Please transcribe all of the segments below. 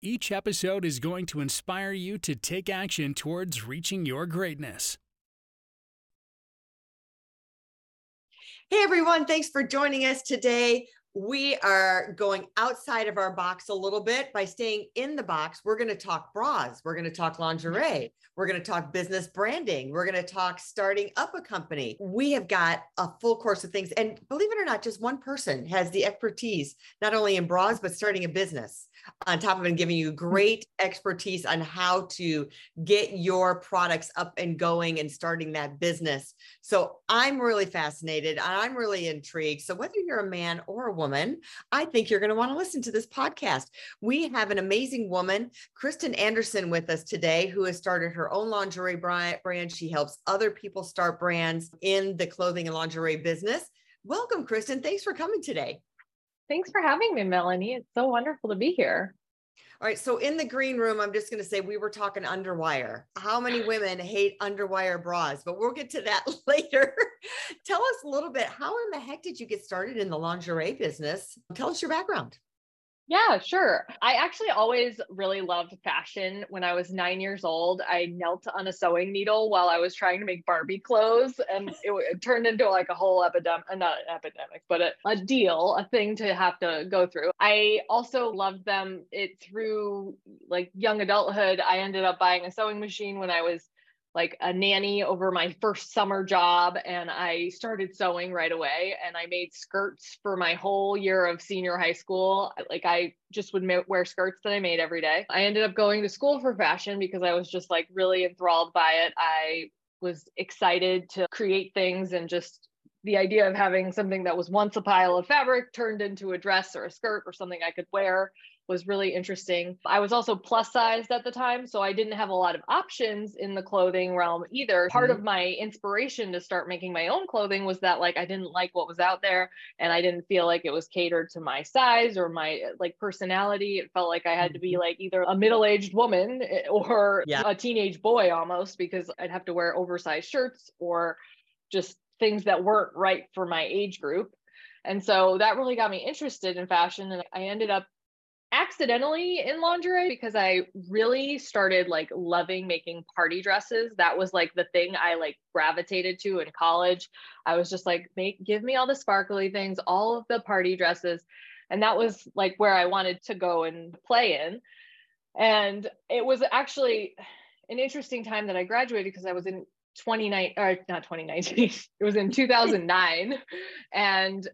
Each episode is going to inspire you to take action towards reaching your greatness. Hey everyone, thanks for joining us today. We are going outside of our box a little bit by staying in the box. We're going to talk bras, we're going to talk lingerie, we're going to talk business branding, we're going to talk starting up a company. We have got a full course of things. And believe it or not, just one person has the expertise, not only in bras, but starting a business on top of it giving you great expertise on how to get your products up and going and starting that business. So I'm really fascinated. I'm really intrigued. So whether you're a man or a woman, I think you're going to want to listen to this podcast. We have an amazing woman, Kristen Anderson, with us today, who has started her own lingerie brand. She helps other people start brands in the clothing and lingerie business. Welcome, Kristen. Thanks for coming today. Thanks for having me, Melanie. It's so wonderful to be here. All right. So in the green room, I'm just going to say we were talking underwire. How many women hate underwire bras? But we'll get to that later. Tell us a little bit. How in the heck did you get started in the lingerie business? Tell us your background. Yeah, sure. I actually always really loved fashion. When I was nine years old, I knelt on a sewing needle while I was trying to make Barbie clothes, and it, it turned into like a whole epidemic, uh, not an epidemic, but a, a deal, a thing to have to go through. I also loved them it through like young adulthood. I ended up buying a sewing machine when I was like a nanny over my first summer job and I started sewing right away and I made skirts for my whole year of senior high school. Like I just would wear skirts that I made every day. I ended up going to school for fashion because I was just like really enthralled by it. I was excited to create things and just the idea of having something that was once a pile of fabric turned into a dress or a skirt or something I could wear was really interesting. I was also plus sized at the time, so I didn't have a lot of options in the clothing realm either. Mm-hmm. Part of my inspiration to start making my own clothing was that like I didn't like what was out there and I didn't feel like it was catered to my size or my like personality. It felt like I had to be mm-hmm. like either a middle-aged woman eh, or yeah. a teenage boy almost because I'd have to wear oversized shirts or just things that weren't right for my age group. And so that really got me interested in fashion. And I ended up accidentally in lingerie because I really started like loving making party dresses. That was like the thing I like gravitated to in college. I was just like, make give me all the sparkly things, all of the party dresses. And that was like where I wanted to go and play in. And it was actually an interesting time that I graduated because I was in 29 or uh, not 2019 it was in 2009 and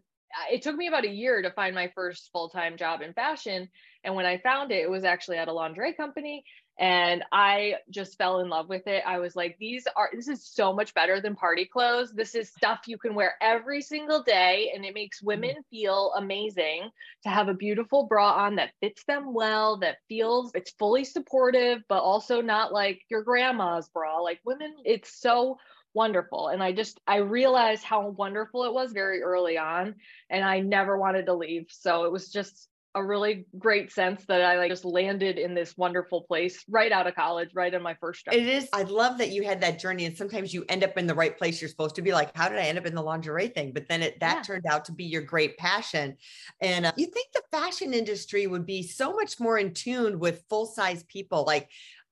it took me about a year to find my first full-time job in fashion. And when i found it it was actually at a lingerie company. And i just fell in love with it. I was like these are this is so much better than party clothes. This is stuff you can wear every single day and it makes mm-hmm. women feel amazing to have a beautiful bra on that fits them well that feels it's fully supportive but also not like your grandma's bra. Like women it's so wonderful. And I just, I realized how wonderful it was very early on. And I never wanted to leave. So it was just a really great sense that I like just landed in this wonderful place right out of college, right in my first job. It is. I love that you had that journey, and sometimes you end up in the right place you're supposed to be. Like, how did I end up in the lingerie thing? But then it that yeah. turned out to be your great passion. And uh, you think the fashion industry would be so much more in tune with full size people, like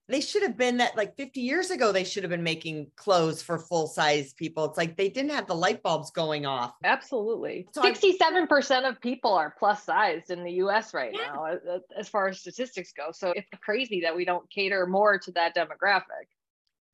they should have been that like 50 years ago they should have been making clothes for full size people it's like they didn't have the light bulbs going off absolutely so 67% I'm, of people are plus sized in the us right yeah. now as far as statistics go so it's crazy that we don't cater more to that demographic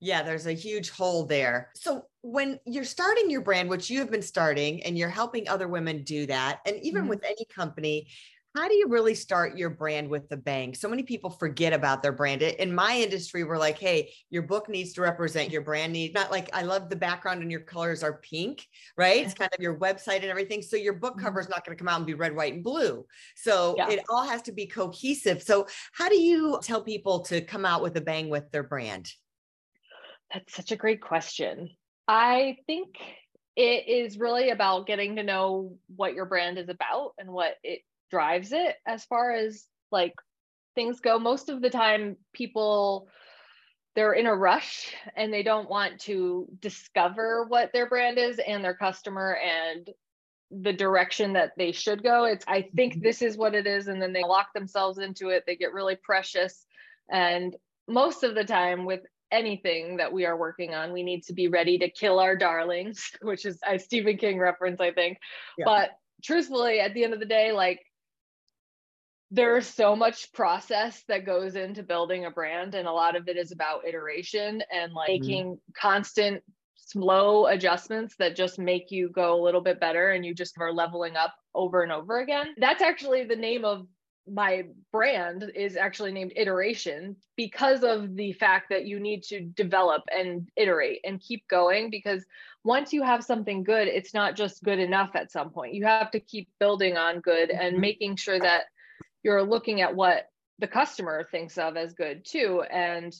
yeah, there's a huge hole there. So, when you're starting your brand, which you have been starting, and you're helping other women do that, and even mm-hmm. with any company, how do you really start your brand with the bang? So many people forget about their brand. In my industry, we're like, hey, your book needs to represent your brand need. Not like I love the background and your colors are pink, right? It's mm-hmm. kind of your website and everything. So your book mm-hmm. cover is not going to come out and be red, white, and blue. So yeah. it all has to be cohesive. So how do you tell people to come out with a bang with their brand? That's such a great question. I think it is really about getting to know what your brand is about and what it drives it as far as like things go. Most of the time people they're in a rush and they don't want to discover what their brand is and their customer and the direction that they should go. It's i think mm-hmm. this is what it is and then they lock themselves into it. They get really precious. And most of the time with anything that we are working on we need to be ready to kill our darlings which is a stephen king reference i think. Yeah. but truthfully at the end of the day like there's so much process that goes into building a brand and a lot of it is about iteration and like mm-hmm. making constant slow adjustments that just make you go a little bit better and you just are leveling up over and over again that's actually the name of my brand is actually named iteration because of the fact that you need to develop and iterate and keep going because once you have something good it's not just good enough at some point you have to keep building on good and mm-hmm. making sure that you're looking at what the customer thinks of as good too. And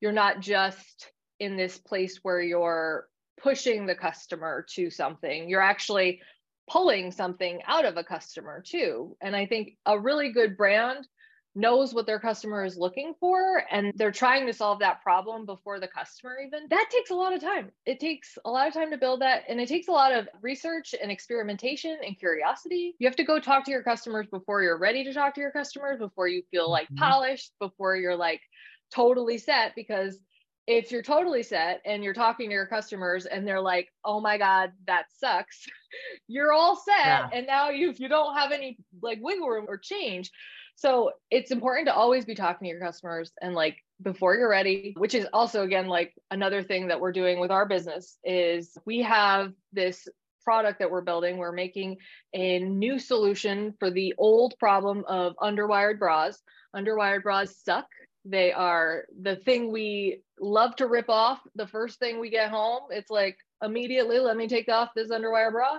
you're not just in this place where you're pushing the customer to something you're actually pulling something out of a customer too. And i think a really good brand knows what their customer is looking for and they're trying to solve that problem before the customer even that takes a lot of time it takes a lot of time to build that and it takes a lot of research and experimentation and curiosity you have to go talk to your customers before you're ready to talk to your customers before you feel like mm-hmm. polished before you're like totally set because if you're totally set and you're talking to your customers and they're like oh my god that sucks you're all set yeah. and now you you don't have any like wiggle room or change so it's important to always be talking to your customers and like before you're ready, which is also again like another thing that we're doing with our business is we have this product that we're building. We're making a new solution for the old problem of underwired bras. Underwired bras suck. They are the thing we love to rip off the first thing we get home. It's like immediately, let me take off this underwire bra.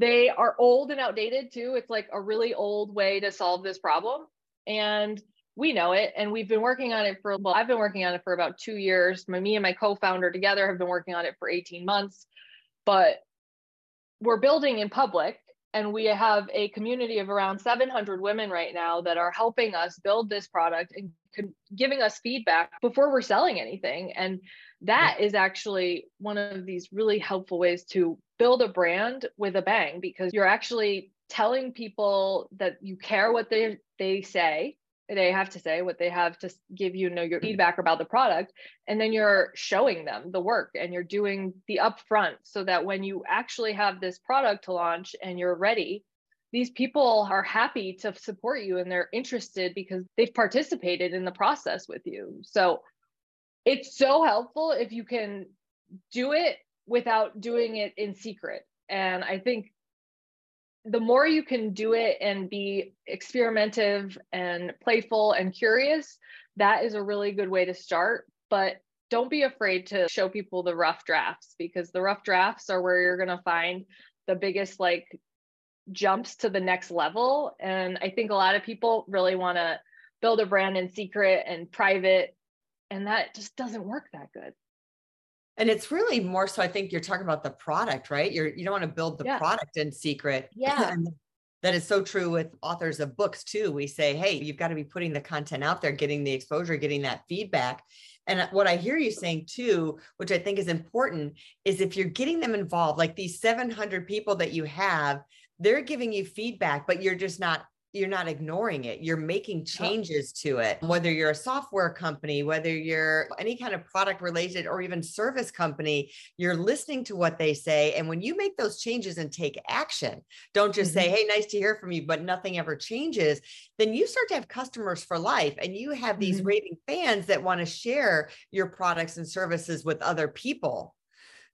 They are old and outdated too. It's like a really old way to solve this problem. And we know it. And we've been working on it for, well, I've been working on it for about two years. My, me and my co founder together have been working on it for 18 months. But we're building in public and we have a community of around 700 women right now that are helping us build this product and giving us feedback before we're selling anything and that is actually one of these really helpful ways to build a brand with a bang because you're actually telling people that you care what they they say they have to say what they have to give you, you know your feedback about the product and then you're showing them the work and you're doing the upfront so that when you actually have this product to launch and you're ready these people are happy to support you and they're interested because they've participated in the process with you. So it's so helpful if you can do it without doing it in secret. And I think the more you can do it and be experimentative and playful and curious, that is a really good way to start. But don't be afraid to show people the rough drafts because the rough drafts are where you're going to find the biggest like jumps to the next level. And I think a lot of people really want to build a brand in secret and private and that just doesn't work that good and it's really more so i think you're talking about the product right? You're you don't want to build the yeah. product in secret. Yeah. That is so true with authors of books too. We say hey you've got to be putting the content out there getting the exposure getting that feedback. And what i hear you saying too which i think is important is if you're getting them involved like these 700 people that you have they're giving you feedback but you're just not you're not ignoring it you're making changes to it whether you're a software company whether you're any kind of product related or even service company you're listening to what they say and when you make those changes and take action don't just mm-hmm. say hey nice to hear from you but nothing ever changes then you start to have customers for life and you have these mm-hmm. raving fans that want to share your products and services with other people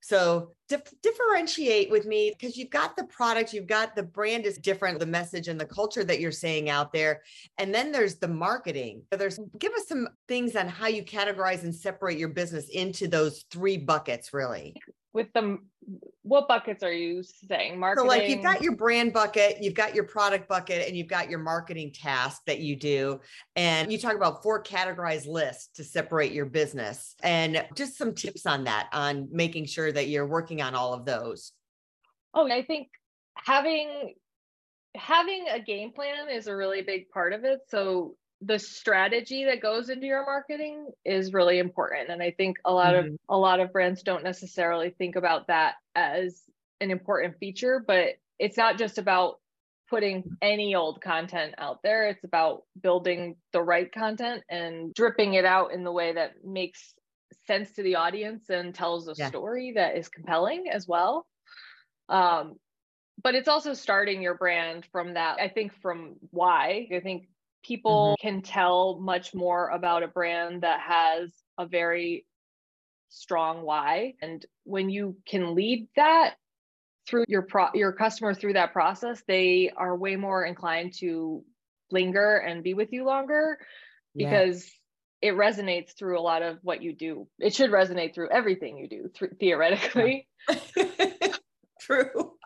So dif- differentiate with me because you've got the product, you've got the brand is different, the message and the culture that you're saying out there. And then there's the marketing. So there's give us some things on how you categorize and separate your business into those three buckets, really with the what buckets are you saying? Marketing so like you've got your brand bucket you've got your product bucket and you've got your marketing task that you do. And you talk about four categorized lists to separate your business. And just some tips on that on making sure that you're working on all of those. Oh i think having having a game plan is a really big part of it. So the strategy that goes into your marketing is really important and i think a lot mm-hmm. of a lot of brands don't necessarily think about that as an important feature but it's not just about putting any old content out there it's about building the right content and dripping it out in the way that makes sense to the audience and tells a yeah. story that is compelling as well um, but it's also starting your brand from that i think from why i think people mm-hmm. can tell much more about a brand that has a very strong why. And when you can lead that through your pro your customer through that process they are way more inclined to linger and be with you longer yeah. because it resonates through a lot of what you do. It should resonate through everything you do th- theoretically. True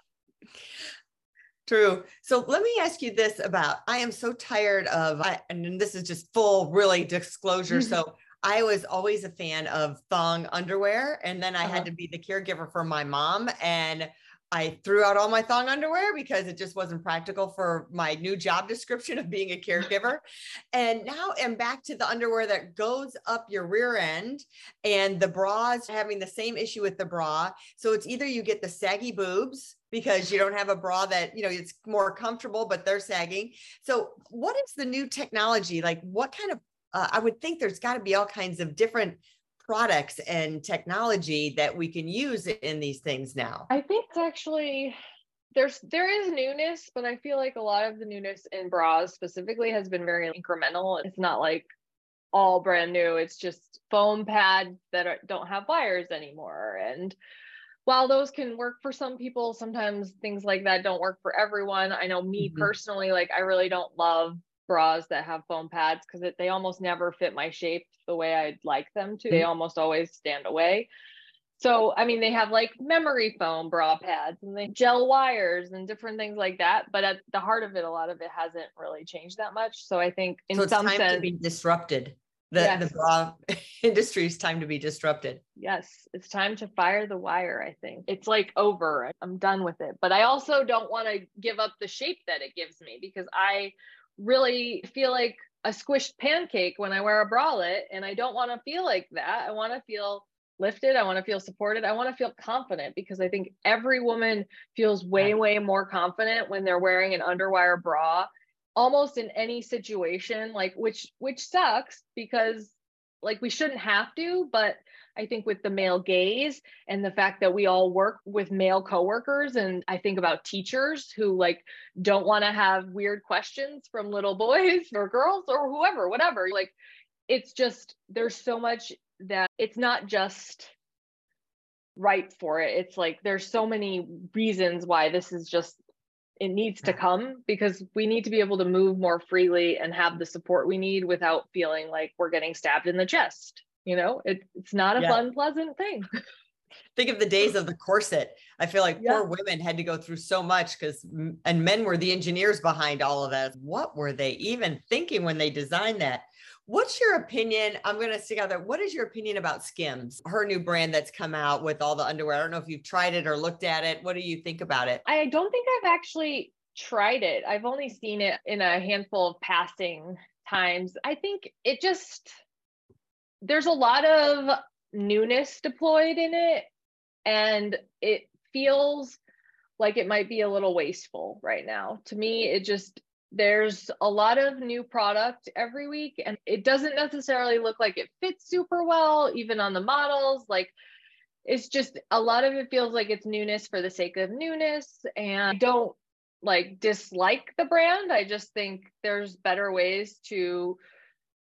True. So let me ask you this about I am so tired of, and this is just full, really disclosure. Mm-hmm. So I was always a fan of thong underwear. And then I uh-huh. had to be the caregiver for my mom. And I threw out all my thong underwear because it just wasn't practical for my new job description of being a caregiver. and now I'm back to the underwear that goes up your rear end and the bras having the same issue with the bra. So it's either you get the saggy boobs because you don't have a bra that, you know, it's more comfortable, but they're sagging. So what is the new technology? Like what kind of, uh, I would think there's got to be all kinds of different products and technology that we can use in these things now? I think it's actually there's there is newness, but I feel like a lot of the newness in bras specifically has been very incremental. It's not like all brand new. It's just foam pads that are, don't have wires anymore and while those can work for some people, sometimes things like that don't work for everyone. I know me mm-hmm. personally, like I really don't love bras that have foam pads because they almost never fit my shape the way I'd like them to. They mm-hmm. almost always stand away. So, I mean, they have like memory foam bra pads and they gel wires and different things like that. But at the heart of it, a lot of it hasn't really changed that much. So I think in so it's some time sense, to be disrupted. The, yes. the bra industry is time to be disrupted. Yes, it's time to fire the wire. I think it's like over. I'm done with it. But I also don't want to give up the shape that it gives me because I really feel like a squished pancake when I wear a bralette. And I don't want to feel like that. I want to feel lifted. I want to feel supported. I want to feel confident because I think every woman feels way, way more confident when they're wearing an underwire bra almost in any situation like which which sucks because like we shouldn't have to but I think with the male gaze and the fact that we all work with male coworkers and I think about teachers who like don't want to have weird questions from little boys or girls or whoever, whatever. Like it's just there's so much that it's not just right for it. It's like there's so many reasons why this is just it needs to come because we need to be able to move more freely and have the support we need without feeling like we're getting stabbed in the chest you know? It, it's not a yeah. fun pleasant thing. Think of the days of the corset. I feel like yeah. poor women had to go through so much because and men were the engineers behind all of that what were they even thinking when they designed that what's your opinion i'm going to stick out there what is your opinion about skims? Her new brand that's come out with all the underwear i don't know if you've tried it or looked at it what do you think about it? I don't think i've actually tried it i've only seen it in a handful of passing times i think it just there's a lot of newness deployed in it and it feels like it might be a little wasteful right now to me it just there's a lot of new product every week and it doesn't necessarily look like it fits super well even on the models like it's just a lot of it feels like it's newness for the sake of newness and I don't like dislike the brand i just think there's better ways to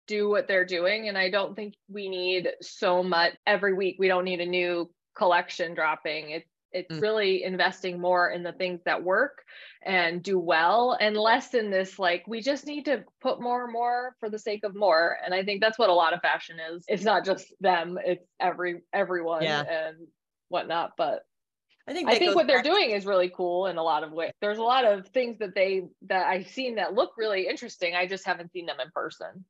do what they're doing. And I don't think we need so much every week. We don't need a new collection dropping. It's it's Mm. really investing more in the things that work and do well and less in this like we just need to put more and more for the sake of more and i think that's what a lot of fashion is it's not just them it's every everyone Yeah. and whatnot but I think I think what they're doing is really cool in a lot of ways. There's a lot of things that they that I've seen that look really interesting. I just haven't seen them in person.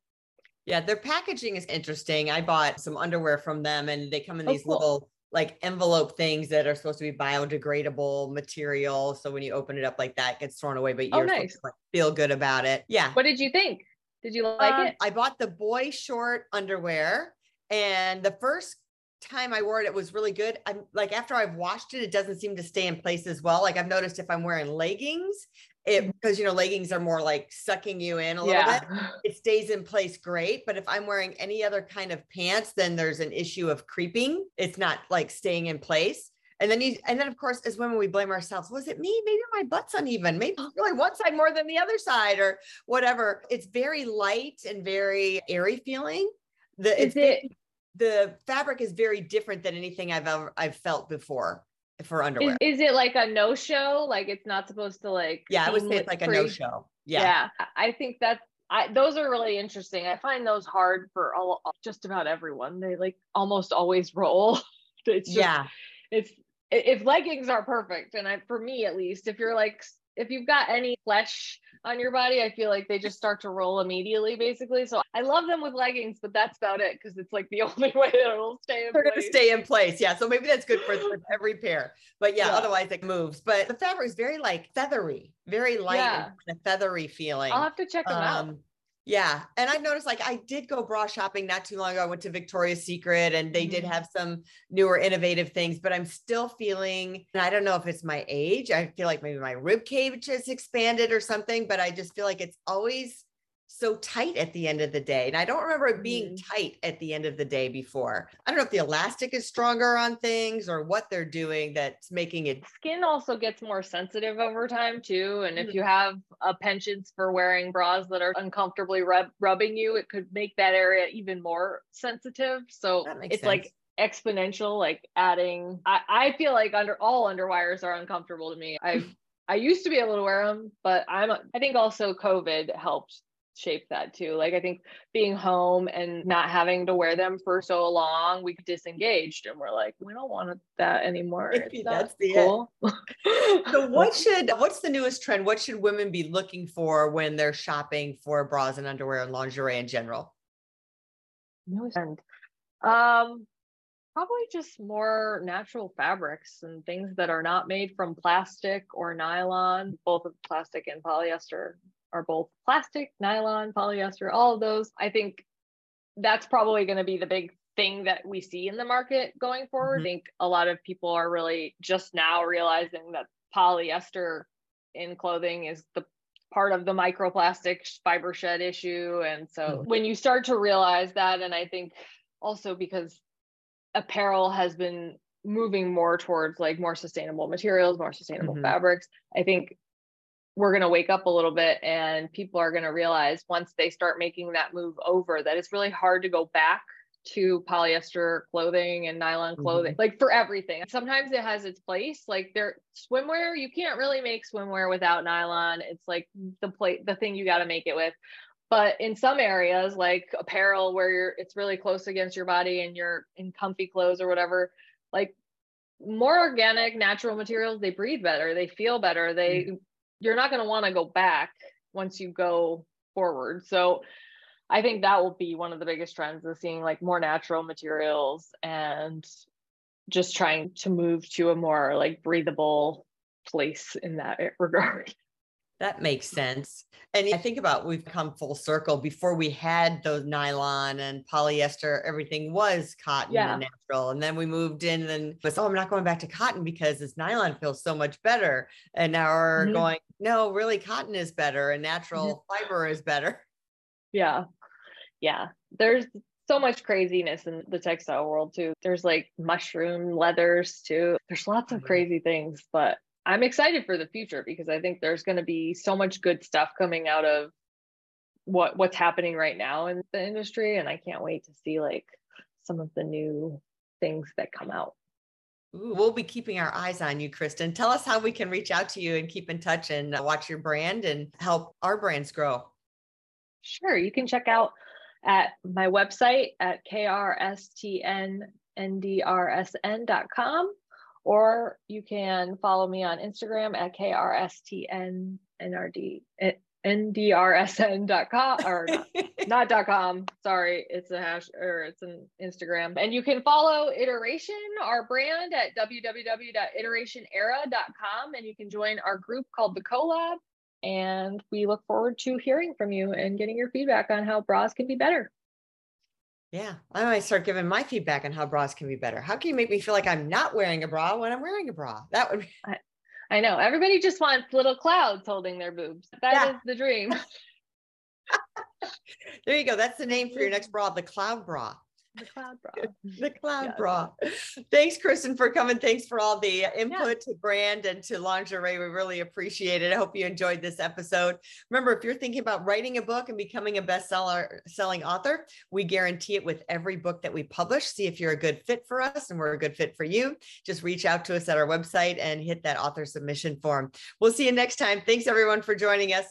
Yeah, their packaging is interesting. I bought some underwear from them and they come in Oh, these cool. little like envelope things that are supposed to be biodegradable material. So when you open it up like that, it gets thrown away, but Oh, you're supposed nice. to, like, feel good about it. Yeah. What did you think? Did you like Um, it? I bought the boy short underwear and the first time I wore it, it was really good. I'm like after I've washed it, it doesn't seem to stay in place as well. Like I've noticed if I'm wearing leggings, it mm-hmm. because you know leggings are more like sucking you in a little yeah. bit it stays in place great. But if I'm wearing any other kind of pants, then there's an issue of creeping. It's not like staying in place. And then you, and then of course, as women, we blame ourselves. Was it me? Maybe my butt's uneven. Maybe really one side more than the other side, or whatever. It's very light and very airy feeling. The Is it's it the fabric is very different than anything I've ever I've felt before for is, underwear. is it like a no show? Like it's not supposed to like yeah, I would say it's like a no show. Yeah. Yeah. I think that's I those are really interesting. I find those hard for all just about everyone. They like almost always roll. It's just, yeah. it's if leggings are perfect and I for me at least if you're like if you've got any flesh on your body I feel like they just start to roll immediately basically so I love them with leggings but that's about it because it's like the only way that it'll stay in They're going to place. stay in place. Yeah. So maybe that's good for, for every pair. But yeah, Yeah. otherwise it moves. But the fabric is very like feathery, very light Yeah. feathery feeling. I'll have to check them out Um, yeah. And I've noticed like I did go bra shopping not too long ago. I went to Victoria's Secret and they did Mhm. have some newer innovative things, but I'm still feeling, and I don't know if it's my age. I feel like maybe my rib cage has expanded or something, but I just feel like it's always so tight at the end of the day. And I don't remember it being Mhm. tight at the end of the day before. I don't know if the elastic is stronger on things or what they're doing that's making it. skin also gets more sensitive over time too and if you have a penchant for wearing bras that are uncomfortably rub- rubbing you it could make that area even more sensitive so it's like exponential like adding I, I feel like under all underwires are uncomfortable to me I've i used to be able to wear them but i'm i think also covid helped shape that too like i think being home and not having to wear them for so long we disengaged and we're like we don't want that anymore it's that's the cool So what should what's the newest trend? What should women be looking for when they're shopping for bras and underwear and lingerie in general? Newest trend. Um, probably just more natural fabrics and things that are not made from plastic or nylon. Both of plastic and polyester are both plastic, nylon, polyester, all of those. I think that's probably going to be the big thing that we see in the market going forward. Mhm. I think a lot of people are really just now realizing that polyester in clothing is the part of the microplastic fiber shed issue. And so Mhm. when you start to realize that, and I think also because apparel has been moving more towards like more sustainable materials, more sustainable Mhm. fabrics, I think we're going to wake up a little bit and people are going to realize once they start making that move over that it's really hard to go back to polyester clothing and nylon mm-hmm. clothing like for everything. Sometimes it has its place like there swimwear you can't really make swimwear without nylon. It's like the plate the thing you got to make it with. But in some areas like apparel where you're it's really close against your body and you're in comfy clothes or whatever like more organic natural materials they breathe better they feel better they mm-hmm. You're not going to want to go back once you go forward. So i think that will be one of the biggest trends is seeing like more natural materials and just trying to move to a more like breathable place in that regard That makes sense. And I think about we've come full circle. Before we had those nylon and polyester, everything was cotton Yeah. and natural. And then we moved in and was, oh, I'm not going back to cotton because this nylon feels so much better. And now we're Mhm. going, no, really cotton is better and natural fiber is better. Yeah. Yeah. There's so much craziness in the textile world too. There's like mushroom leathers too. There's lots of Mhm. crazy things, but I'm excited for the future because I think there's going to be so much good stuff coming out of what what's happening right now in the industry and I can't wait to see like some of the new things that come out. Ooh, we'll be keeping our eyes on you, Kristen. Tell us how we can reach out to you and keep in touch and watch your brand and help our brands grow. Sure. You can check out at my website at krstndrsn.com or you can follow me on Instagram at krstnnrd eh, ndrsn.com or not, not dot com. Sorry it's a hash or it's an instagram. And you can follow iteration our brand at www.iterationera.com and you can join our group called the collab. And we look forward to hearing from you and getting your feedback on how bras can be better yeah, I might start giving my feedback on how bras can be better. How can you make me feel like I'm not wearing a bra when I'm wearing a bra? That would be. I, I know everybody just wants little clouds holding their boobs. That yeah. is the dream. there you go. That's the name for your next bra, the cloud bra. The cloud bra. the cloud yes. bra. Thanks, Kristen, for coming. Thanks for all the input yeah. to brand and to lingerie. We really appreciate it. I hope you enjoyed this episode. Remember, if you're thinking about writing a book and becoming a bestseller selling author, we guarantee it with every book that we publish. See if you're a good fit for us and we're a good fit for you. Just reach out to us at our website and hit that author submission form. We'll see you next time. Thanks, everyone, for joining us.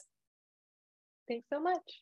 Thanks so much.